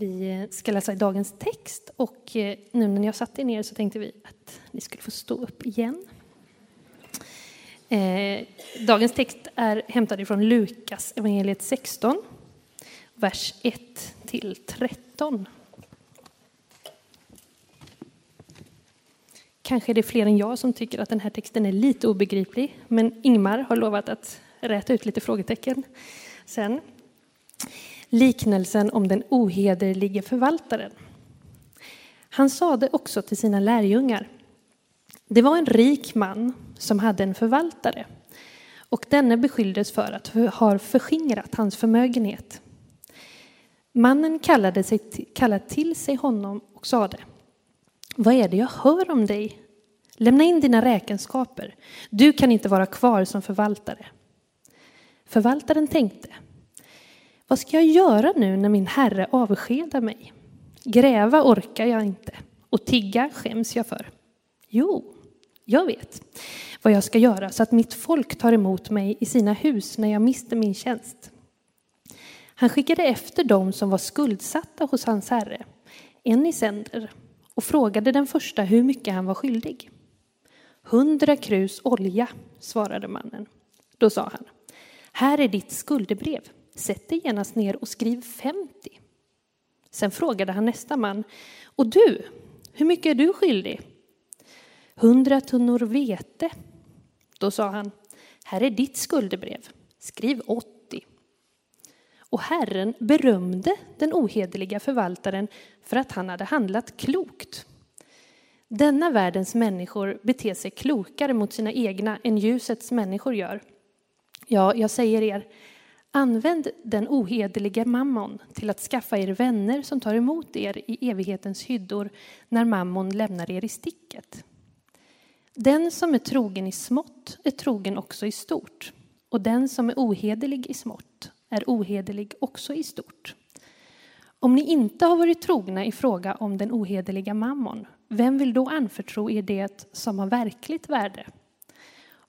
Vi ska läsa dagens text och eh, nu när jag satt er ner så tänkte vi att ni skulle få stå upp igen. Eh, dagens text är hämtad från Lukas evangeliet 16, vers 1 till 13. Kanske är det fler än jag som tycker att den här texten är lite obegriplig, men Ingmar har lovat att räta ut lite frågetecken sen. Liknelsen om den ohederlige förvaltaren. Han sade också till sina lärjungar. Det var en rik man som hade en förvaltare och denne beskylldes för att ha förskingrat hans förmögenhet. Mannen kallade, sig, kallade till sig honom och sade Vad är det jag hör om dig? Lämna in dina räkenskaper. Du kan inte vara kvar som förvaltare. Förvaltaren tänkte vad ska jag göra nu när min herre avskedar mig? Gräva orkar jag inte och tigga skäms jag för. Jo, jag vet vad jag ska göra så att mitt folk tar emot mig i sina hus när jag mister min tjänst. Han skickade efter dem som var skuldsatta hos hans herre, en i sänder, och frågade den första hur mycket han var skyldig. Hundra krus olja, svarade mannen. Då sa han, här är ditt skuldebrev. Sätt dig genast ner och skriv 50. Sen frågade han nästa man, och du, hur mycket är du skyldig? Hundra tunnor vete. Då sa han, här är ditt skuldebrev. Skriv 80. Och Herren berömde den ohederliga förvaltaren för att han hade handlat klokt. Denna världens människor beter sig klokare mot sina egna än ljusets människor gör. Ja, jag säger er, använd den ohederliga mammon till att skaffa er vänner som tar emot er i evighetens hyddor när mammon lämnar er i sticket. Den som är trogen i smått är trogen också i stort, och den som är ohederlig i smått är ohederlig också i stort. Om ni inte har varit trogna i fråga om den ohederliga mammon, vem vill då anförtro er det som har verkligt värde?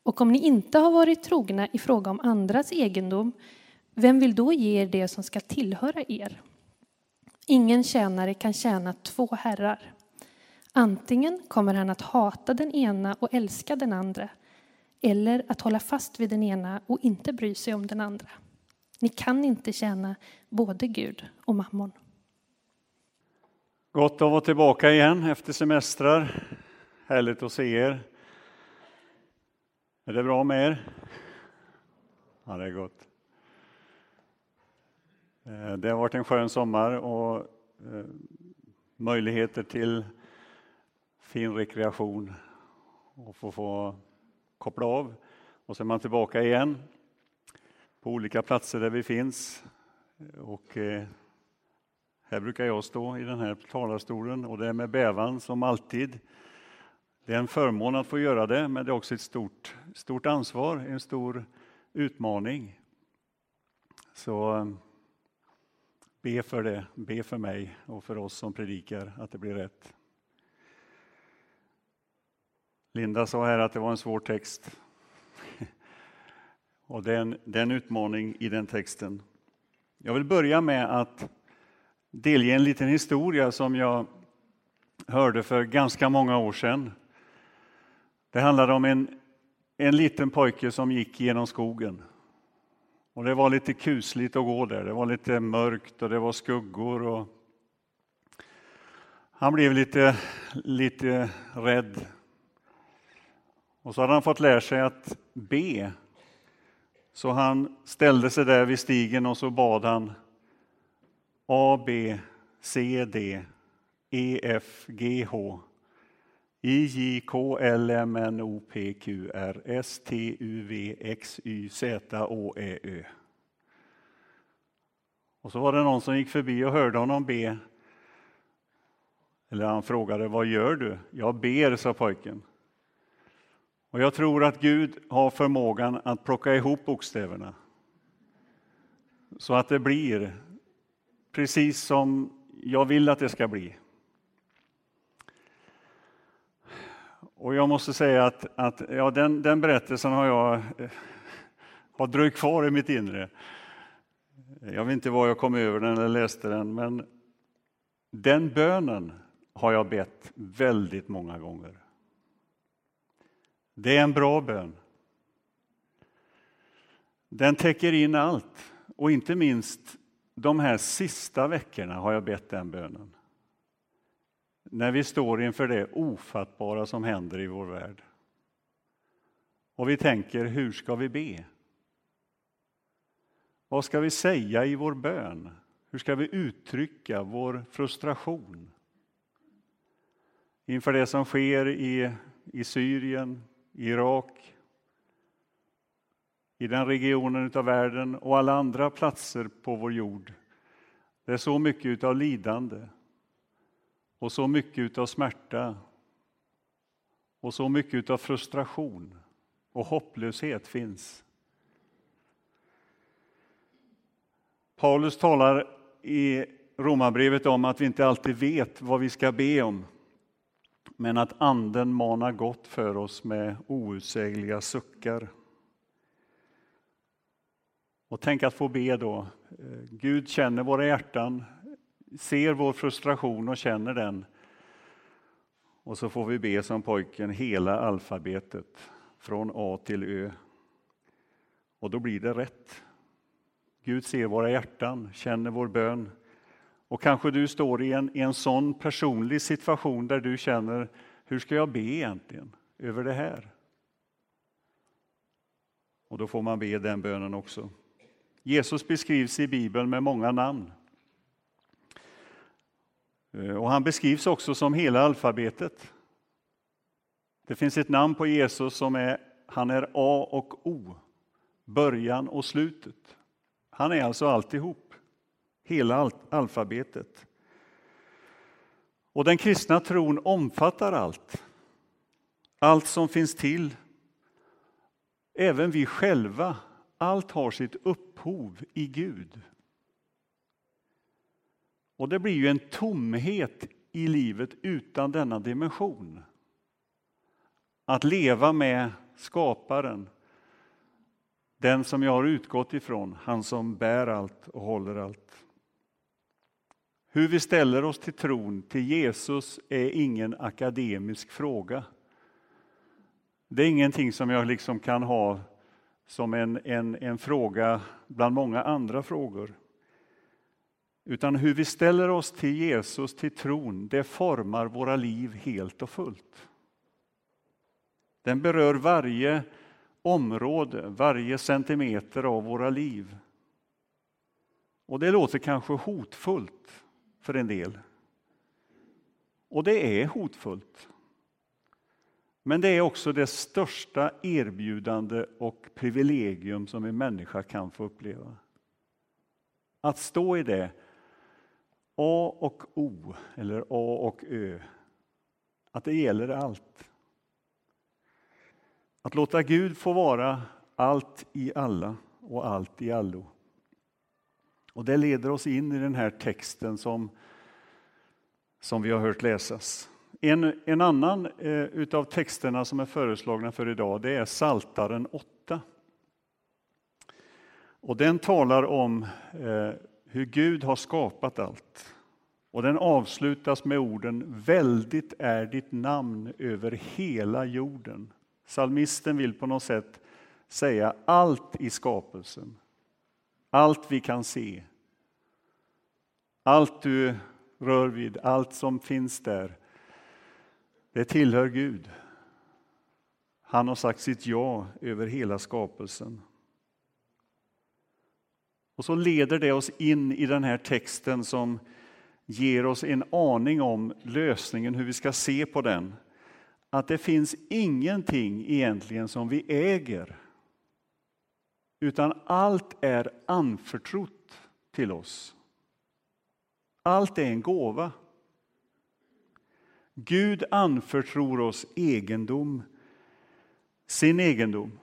Och om ni inte har varit trogna i fråga om andras egendom, vem vill då ge er det som ska tillhöra er? Ingen tjänare kan tjäna två herrar. Antingen kommer han att hata den ena och älska den andra, eller att hålla fast vid den ena och inte bry sig om den andra. Ni kan inte tjäna både Gud och mammon. Gott att vara tillbaka igen efter semestrar. Härligt att se er. Är det bra med er? Ja, det är gott. Eh, det har varit en skön sommar och eh, möjligheter till fin rekreation och få, få koppla av. Och så är man tillbaka igen på olika platser där vi finns. Och eh, här brukar jag stå i den här talarstolen och det är med bävan som alltid. Det är en förmån att få göra det, men det är också ett stort, stort ansvar, en stor utmaning. Så be för det, be för mig och för oss som predikar att det blir rätt. Linda sa här att det var en svår text. Och det är, en, det är en utmaning i den texten. Jag vill börja med att delge en liten historia som jag hörde för ganska många år sedan. Det handlade om en, en liten pojke som gick genom skogen. Och Det var lite kusligt att gå där. Det var lite mörkt och det var skuggor. Och han blev lite, lite rädd. Och så hade han fått lära sig att be så han ställde sig där vid stigen och så bad han A, B, C, D, E, F, G, H i, J, K, L, M, N, O, P, Q, R, S, T, U, V, X, Y, Z, Å, Ä, Ö. Och så var det någon som gick förbi och hörde honom be. Eller han frågade, vad gör du? Jag ber, sa pojken. Och jag tror att Gud har förmågan att plocka ihop bokstäverna så att det blir precis som jag vill att det ska bli. Och jag måste säga att, att ja, den, den berättelsen har jag eh, har dröjt kvar i mitt inre. Jag vet inte var jag kom över den eller läste den, men Den bönen har jag bett väldigt många gånger. Det är en bra bön. Den täcker in allt och inte minst de här sista veckorna har jag bett den bönen. När vi står inför det ofattbara som händer i vår värld. Och vi tänker, hur ska vi be? Vad ska vi säga i vår bön? Hur ska vi uttrycka vår frustration? Inför det som sker i, i Syrien, Irak, i den regionen av världen och alla andra platser på vår jord. Det är så mycket av lidande och så mycket av smärta och så mycket av frustration och hopplöshet finns. Paulus talar i Romarbrevet om att vi inte alltid vet vad vi ska be om men att Anden manar gott för oss med outsägliga suckar. Och tänk att få be då. Gud känner våra hjärtan, ser vår frustration och känner den. Och så får vi be som pojken hela alfabetet från A till Ö. Och då blir det rätt. Gud ser våra hjärtan, känner vår bön. Och kanske du står i en, i en sån personlig situation där du känner, hur ska jag be egentligen över det här? Och då får man be den bönen också. Jesus beskrivs i Bibeln med många namn. Eh, och han beskrivs också som hela alfabetet. Det finns ett namn på Jesus som är, han är A och O, början och slutet. Han är alltså alltihop, hela alfabetet. Och den kristna tron omfattar allt. Allt som finns till. Även vi själva. Allt har sitt upphov i Gud. Och det blir ju en tomhet i livet utan denna dimension. Att leva med skaparen, den som jag har utgått ifrån, han som bär allt och håller allt. Hur vi ställer oss till tron, till Jesus, är ingen akademisk fråga. Det är ingenting som jag liksom kan ha som en, en, en fråga bland många andra frågor. Utan hur vi ställer oss till Jesus, till tron, det formar våra liv helt och fullt. Den berör varje område, varje centimeter av våra liv. Och det låter kanske hotfullt för en del. Och det är hotfullt. Men det är också det största erbjudande och privilegium som en människa kan få uppleva. Att stå i det, A och O, eller A och Ö, att det gäller allt. Att låta Gud få vara allt i alla och allt i allo. Och det leder oss in i den här texten som, som vi har hört läsas. En, en annan eh, utav texterna som är föreslagna för idag det är Saltaren 8. Och den talar om eh, hur Gud har skapat allt. Och den avslutas med orden Väldigt är ditt namn över hela jorden. Salmisten vill på något sätt säga allt i skapelsen. Allt vi kan se. Allt du rör vid, allt som finns där. Det tillhör Gud. Han har sagt sitt ja över hela skapelsen. Och så leder det oss in i den här texten som ger oss en aning om lösningen, hur vi ska se på den. Att det finns ingenting egentligen som vi äger. Utan allt är anförtrott till oss. Allt är en gåva. Gud anförtror oss egendom, sin egendom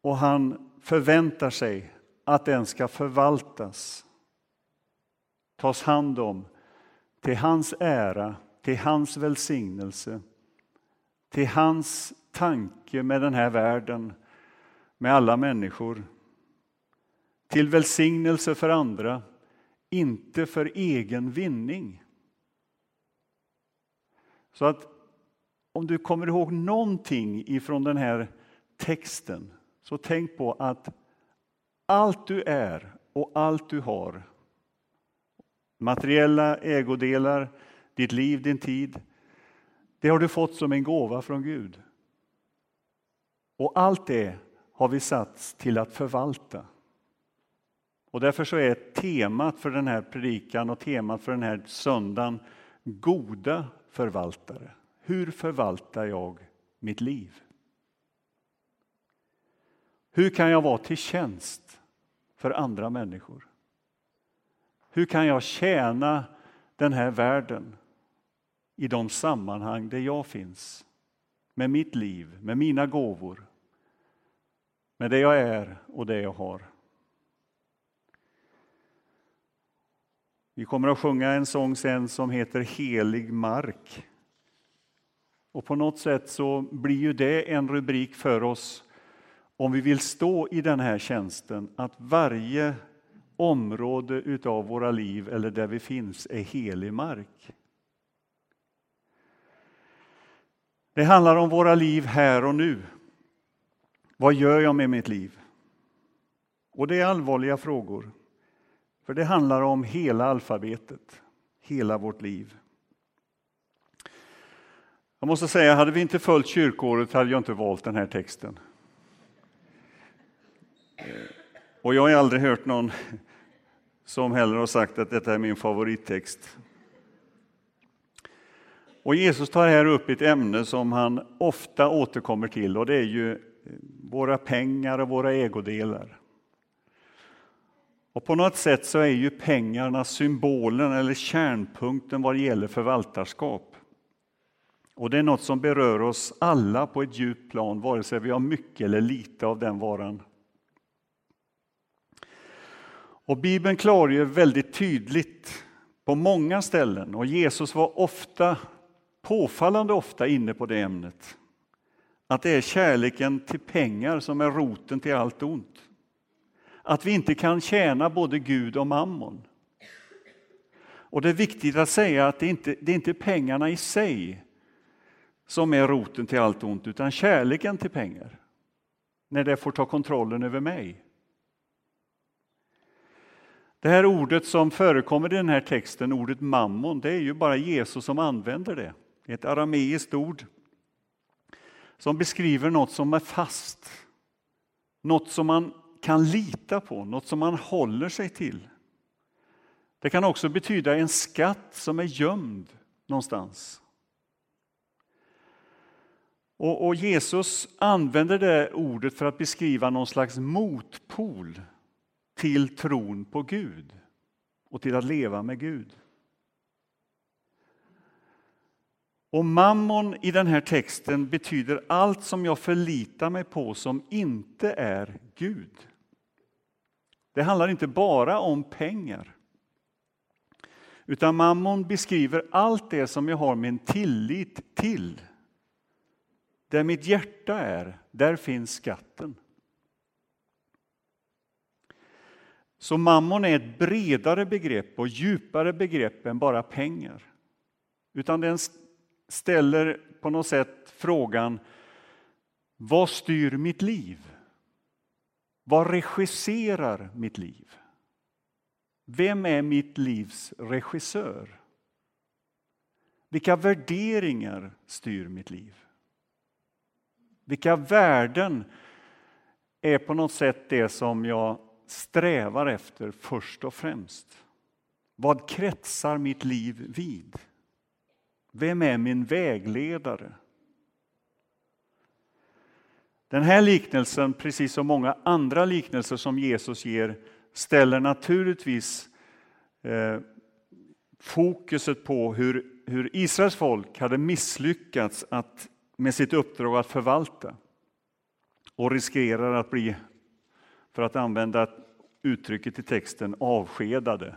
och han förväntar sig att den ska förvaltas, tas hand om till hans ära, till hans välsignelse, till hans tanke med den här världen, med alla människor. Till välsignelse för andra, inte för egen vinning. Så att om du kommer ihåg någonting ifrån den här texten, så tänk på att allt du är och allt du har, materiella ägodelar, ditt liv, din tid, det har du fått som en gåva från Gud. Och allt det har vi satts till att förvalta. Och därför så är temat för den här predikan och temat för den här söndagen goda förvaltare. Hur förvaltar jag mitt liv? Hur kan jag vara till tjänst för andra människor? Hur kan jag tjäna den här världen i de sammanhang där jag finns? Med mitt liv, med mina gåvor, med det jag är och det jag har. Vi kommer att sjunga en sång sen som heter Helig mark. Och på något sätt så blir ju det en rubrik för oss om vi vill stå i den här tjänsten, att varje område utav våra liv eller där vi finns är helig mark. Det handlar om våra liv här och nu. Vad gör jag med mitt liv? Och det är allvarliga frågor. För det handlar om hela alfabetet, hela vårt liv. Jag måste säga, hade vi inte följt kyrkåret hade jag inte valt den här texten. Och jag har aldrig hört någon som heller har sagt att detta är min favorittext. Och Jesus tar här upp ett ämne som han ofta återkommer till och det är ju eh, våra pengar och våra ägodelar. Och på något sätt så är ju pengarna symbolen eller kärnpunkten vad det gäller förvaltarskap. Och det är något som berör oss alla på ett djupt plan, vare sig vi har mycket eller lite av den varan. Och Bibeln klargör väldigt tydligt på många ställen, och Jesus var ofta, påfallande ofta inne på det ämnet, att det är kärleken till pengar som är roten till allt ont. Att vi inte kan tjäna både Gud och mammon. Och det är viktigt att säga att det inte det är inte pengarna i sig som är roten till allt ont, utan kärleken till pengar. När det får ta kontrollen över mig. Det här ordet som förekommer i den här texten, ordet mammon, det är ju bara Jesus som använder det. Ett arameiskt ord som beskriver något som är fast. Något som man kan lita på, något som man håller sig till. Det kan också betyda en skatt som är gömd någonstans. Och, och, Jesus använder det ordet för att beskriva någon slags motpol till tron på Gud och till att leva med Gud. Och mammon i den här texten betyder allt som jag förlitar mig på som inte är Gud. Det handlar inte bara om pengar. Utan mammon beskriver allt det som jag har min tillit till. Där mitt hjärta är, där finns skatten. Så mammon är ett bredare begrepp och djupare begrepp än bara pengar. Utan den ställer på något sätt frågan, vad styr mitt liv? Vad regisserar mitt liv? Vem är mitt livs regissör? Vilka värderingar styr mitt liv? Vilka värden är på något sätt det som jag strävar efter först och främst? Vad kretsar mitt liv vid? Vem är min vägledare? Den här liknelsen, precis som många andra liknelser som Jesus ger, ställer naturligtvis eh, fokuset på hur, hur Israels folk hade misslyckats att, med sitt uppdrag att förvalta och riskerar att bli, för att använda uttrycket i texten, avskedade.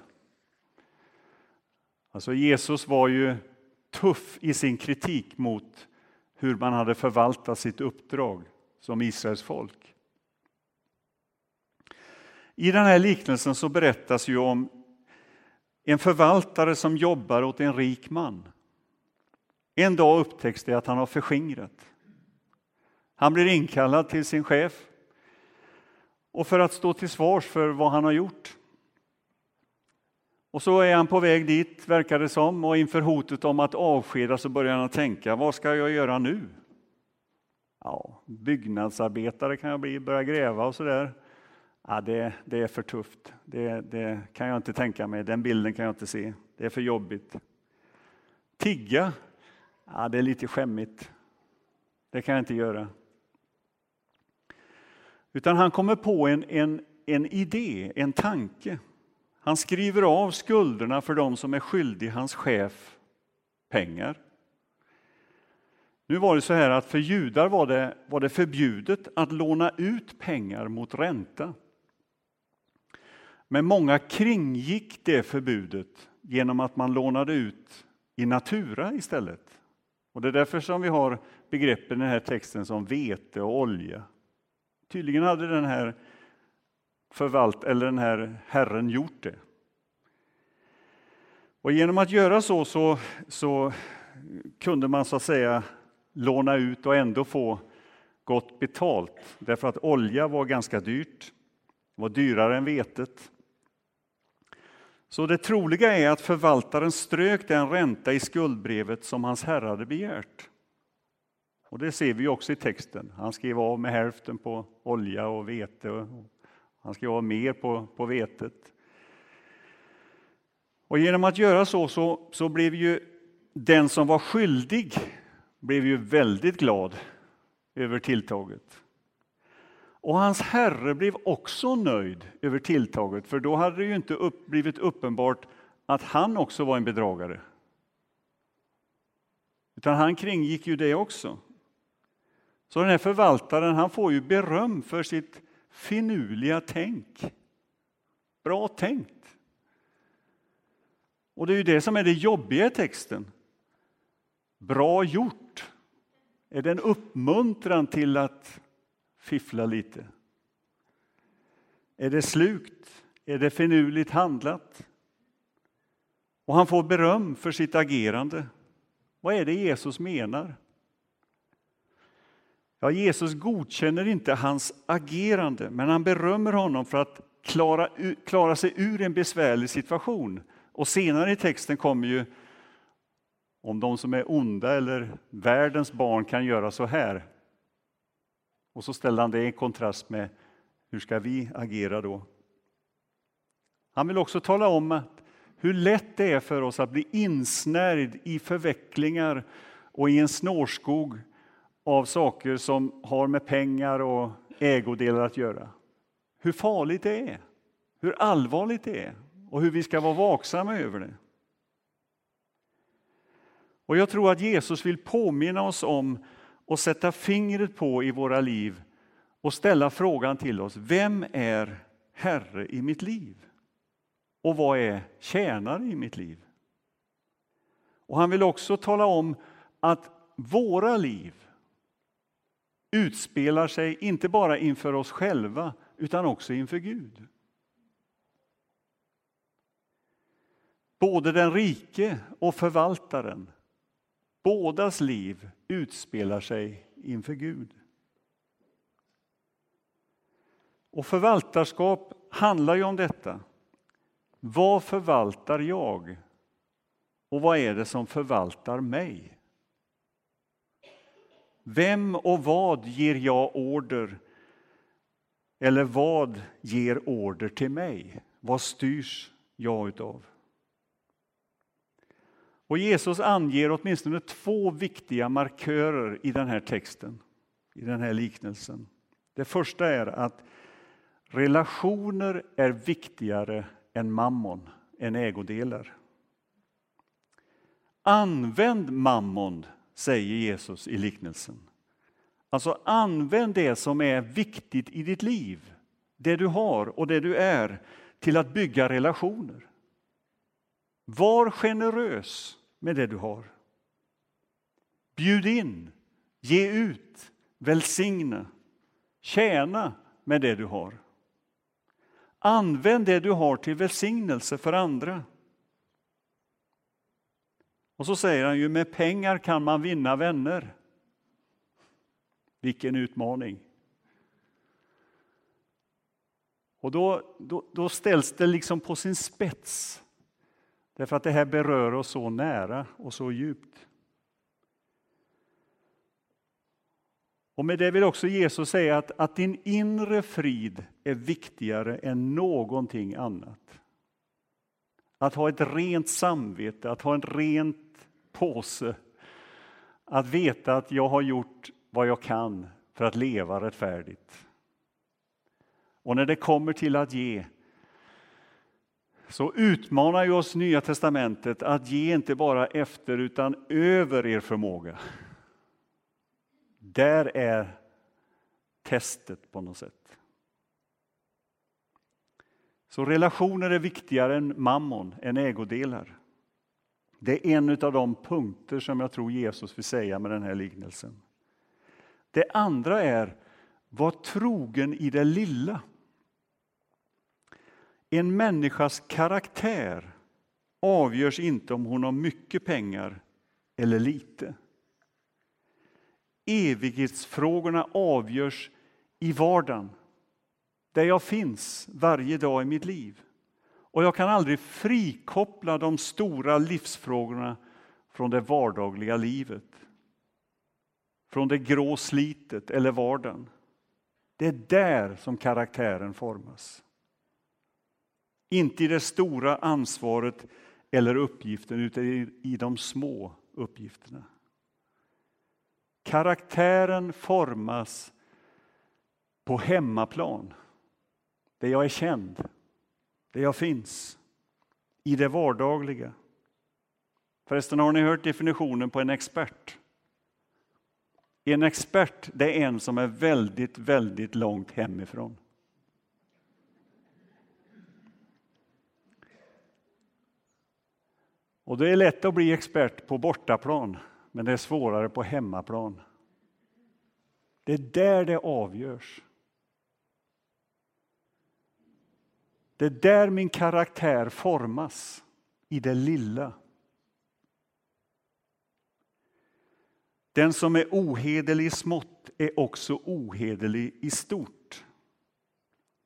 Alltså Jesus var ju tuff i sin kritik mot hur man hade förvaltat sitt uppdrag som Israels folk. I den här liknelsen så berättas ju om en förvaltare som jobbar åt en rik man. En dag upptäcks det att han har förskingrat. Han blir inkallad till sin chef och för att stå till svars för vad han har gjort. Och så är han på väg dit, verkar det som, och inför hotet om att avskeda så börjar han tänka, vad ska jag göra nu? Ja, byggnadsarbetare kan jag bli, börja gräva och sådär. Ja, det, det är för tufft. Det, det kan jag inte tänka mig. Den bilden kan jag inte se. Det är för jobbigt. Tigga? Ja, det är lite skämmigt. Det kan jag inte göra. Utan han kommer på en, en, en idé, en tanke. Han skriver av skulderna för de som är skyldig hans chef pengar. Nu var det så här att för judar var det, var det förbjudet att låna ut pengar mot ränta. Men många kringgick det förbudet genom att man lånade ut i natura istället. Och Det är därför som vi har begreppen i den här texten som vete och olja. Tydligen hade den här förvalt, eller den här herren gjort det. Och genom att göra så, så, så kunde man så att säga låna ut och ändå få gott betalt. Därför att olja var ganska dyrt, var dyrare än vetet. Så det troliga är att förvaltaren strök den ränta i skuldbrevet som hans herre hade begärt. Och det ser vi också i texten. Han skrev av med hälften på olja och vete. Och han skrev av mer på, på vetet. Och genom att göra så, så, så blev ju den som var skyldig blev ju väldigt glad över tilltaget. Och hans herre blev också nöjd över tilltaget, för då hade det ju inte upp, blivit uppenbart att han också var en bedragare. Utan han kringgick ju det också. Så den här förvaltaren han får ju beröm för sitt finurliga tänk. Bra tänkt. Och det är ju det som är det jobbiga i texten. Bra gjort. Är det en uppmuntran till att fiffla lite? Är det slukt? Är det finurligt handlat? Och han får beröm för sitt agerande. Vad är det Jesus menar? Ja, Jesus godkänner inte hans agerande, men han berömmer honom för att klara, klara sig ur en besvärlig situation. Och senare i texten kommer ju om de som är onda eller världens barn kan göra så här. Och så ställer han det i kontrast med hur ska vi agera då? Han vill också tala om att hur lätt det är för oss att bli insnärjd i förvecklingar och i en snårskog av saker som har med pengar och ägodelar att göra. Hur farligt det är, hur allvarligt det är och hur vi ska vara vaksamma över det. Och jag tror att Jesus vill påminna oss om och sätta fingret på i våra liv och ställa frågan till oss, vem är Herre i mitt liv? Och vad är tjänare i mitt liv? Och han vill också tala om att våra liv utspelar sig inte bara inför oss själva utan också inför Gud. Både den rike och förvaltaren Bådas liv utspelar sig inför Gud. Och förvaltarskap handlar ju om detta. Vad förvaltar jag? Och vad är det som förvaltar mig? Vem och vad ger jag order? Eller vad ger order till mig? Vad styrs jag utav? Och Jesus anger åtminstone två viktiga markörer i den här texten, i den här liknelsen. Det första är att relationer är viktigare än mammon, än ägodelar. Använd mammon, säger Jesus i liknelsen. Alltså använd det som är viktigt i ditt liv, det du har och det du är, till att bygga relationer. Var generös med det du har. Bjud in, ge ut, välsigna, tjäna med det du har. Använd det du har till välsignelse för andra. Och så säger han ju, med pengar kan man vinna vänner. Vilken utmaning! Och då, då, då, ställs det liksom på sin spets. Därför att det här berör oss så nära och så djupt. Och med det vill också Jesus säga att, att din inre frid är viktigare än någonting annat. Att ha ett rent samvete, att ha en rent påse. Att veta att jag har gjort vad jag kan för att leva rättfärdigt. Och när det kommer till att ge så utmanar ju oss Nya testamentet att ge inte bara efter utan över er förmåga. Där är testet på något sätt. Så relationer är viktigare än mammon, än ägodelar. Det är en av de punkter som jag tror Jesus vill säga med den här liknelsen. Det andra är, var trogen i det lilla. En människas karaktär avgörs inte om hon har mycket pengar eller lite. Evighetsfrågorna avgörs i vardagen, där jag finns varje dag i mitt liv. Och jag kan aldrig frikoppla de stora livsfrågorna från det vardagliga livet. Från det grå slitet eller vardagen. Det är där som karaktären formas. Inte i det stora ansvaret eller uppgiften, utan i de små uppgifterna. Karaktären formas på hemmaplan, där jag är känd, där jag finns, i det vardagliga. Förresten, har ni hört definitionen på en expert? En expert, det är en som är väldigt, väldigt långt hemifrån. Och det är lätt att bli expert på bortaplan, men det är svårare på hemmaplan. Det är där det avgörs. Det är där min karaktär formas, i det lilla. Den som är ohederlig i smått är också ohederlig i stort.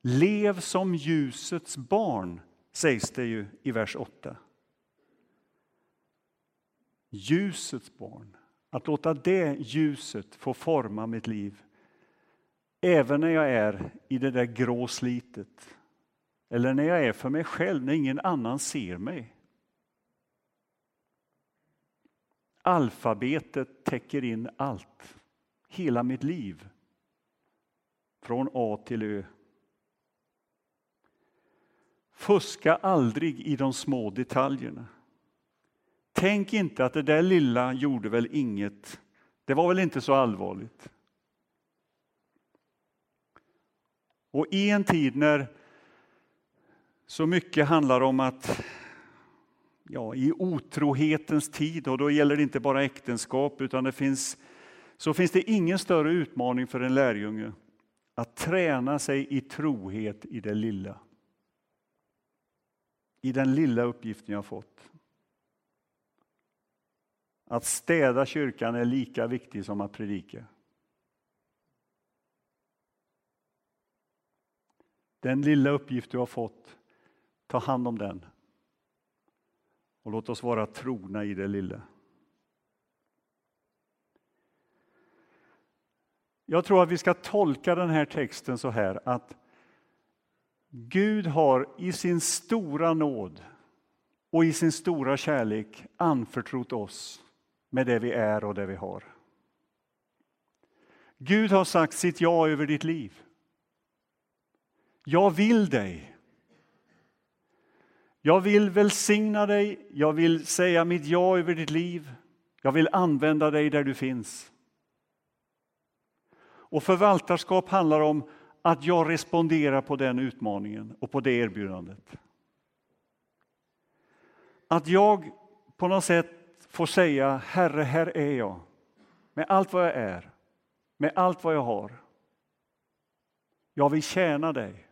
Lev som ljusets barn, sägs det ju i vers 8 ljusets barn. Att låta det ljuset få forma mitt liv. Även när jag är i det där grå slitet. Eller när jag är för mig själv, när ingen annan ser mig. Alfabetet täcker in allt, hela mitt liv. Från A till Ö. Fuska aldrig i de små detaljerna. Tänk inte att det där lilla gjorde väl inget. Det var väl inte så allvarligt. Och i en tid när så mycket handlar om att ja, i otrohetens tid, och då gäller det inte bara äktenskap, utan det finns, så finns det ingen större utmaning för en lärjunge att träna sig i trohet i det lilla. I den lilla uppgiften jag fått. Att städa kyrkan är lika viktigt som att predika. Den lilla uppgift du har fått, ta hand om den. Och låt oss vara trogna i det lilla. Jag tror att vi ska tolka den här texten så här att Gud har i sin stora nåd och i sin stora kärlek anförtrott oss med det vi är och det vi har. Gud har sagt sitt ja över ditt liv. Jag vill dig. Jag vill välsigna dig, jag vill säga mitt ja över ditt liv. Jag vill använda dig där du finns. Och förvaltarskap handlar om att jag responderar på den utmaningen och på det erbjudandet. Att jag på något sätt får säga Herre, här är jag. Med allt vad jag är, med allt vad jag har. Jag vill tjäna dig.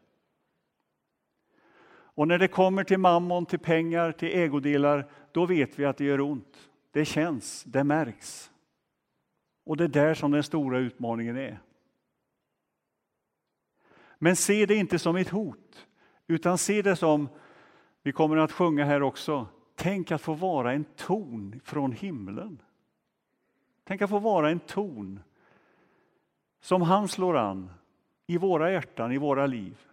Och när det kommer till mammon, till pengar, till ägodelar, då vet vi att det gör ont. det känns, det märks. Och det är där som den stora utmaningen är. Men se det inte som ett hot, utan se det som, vi kommer att sjunga här också, tänk att få vara en ton från himlen. Tänk att få vara en ton som han slår an i våra hjärtan, i våra liv.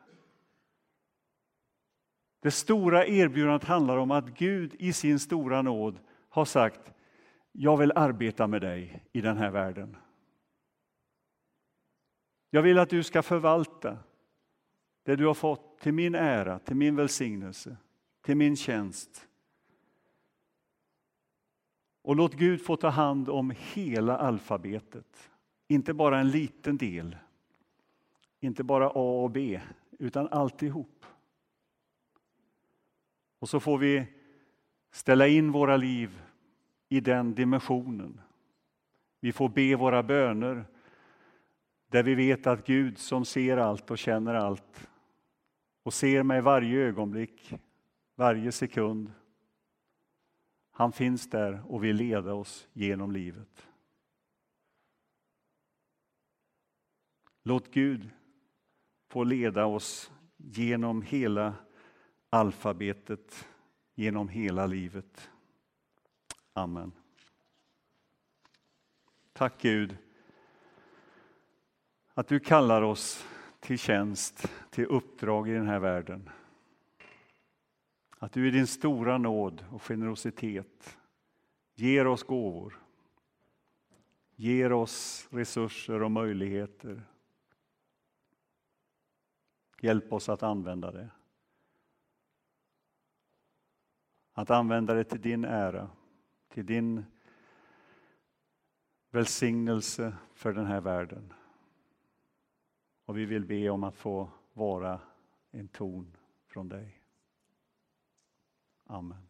Det stora erbjudandet handlar om att Gud i sin stora nåd har sagt jag vill arbeta med dig i den här världen. Jag vill att du ska förvalta det du har fått till min ära, till min välsignelse, till min tjänst. Och låt Gud få ta hand om hela alfabetet, inte bara en liten del, inte bara A och B, utan alltihop. Och så får vi ställa in våra liv i den dimensionen. Vi får be våra böner där vi vet att Gud som ser allt och känner allt och ser mig varje ögonblick, varje sekund. Han finns där och vill leda oss genom livet. Låt Gud få leda oss genom hela alfabetet, genom hela livet. Amen. Tack Gud att du kallar oss till tjänst, till uppdrag i den här världen. Att du i din stora nåd och generositet ger oss gåvor, ger oss resurser och möjligheter. Hjälp oss att använda det. Att använda det till din ära, till din välsignelse för den här världen. Och vi vill be om att få vara en ton från dig. Amen.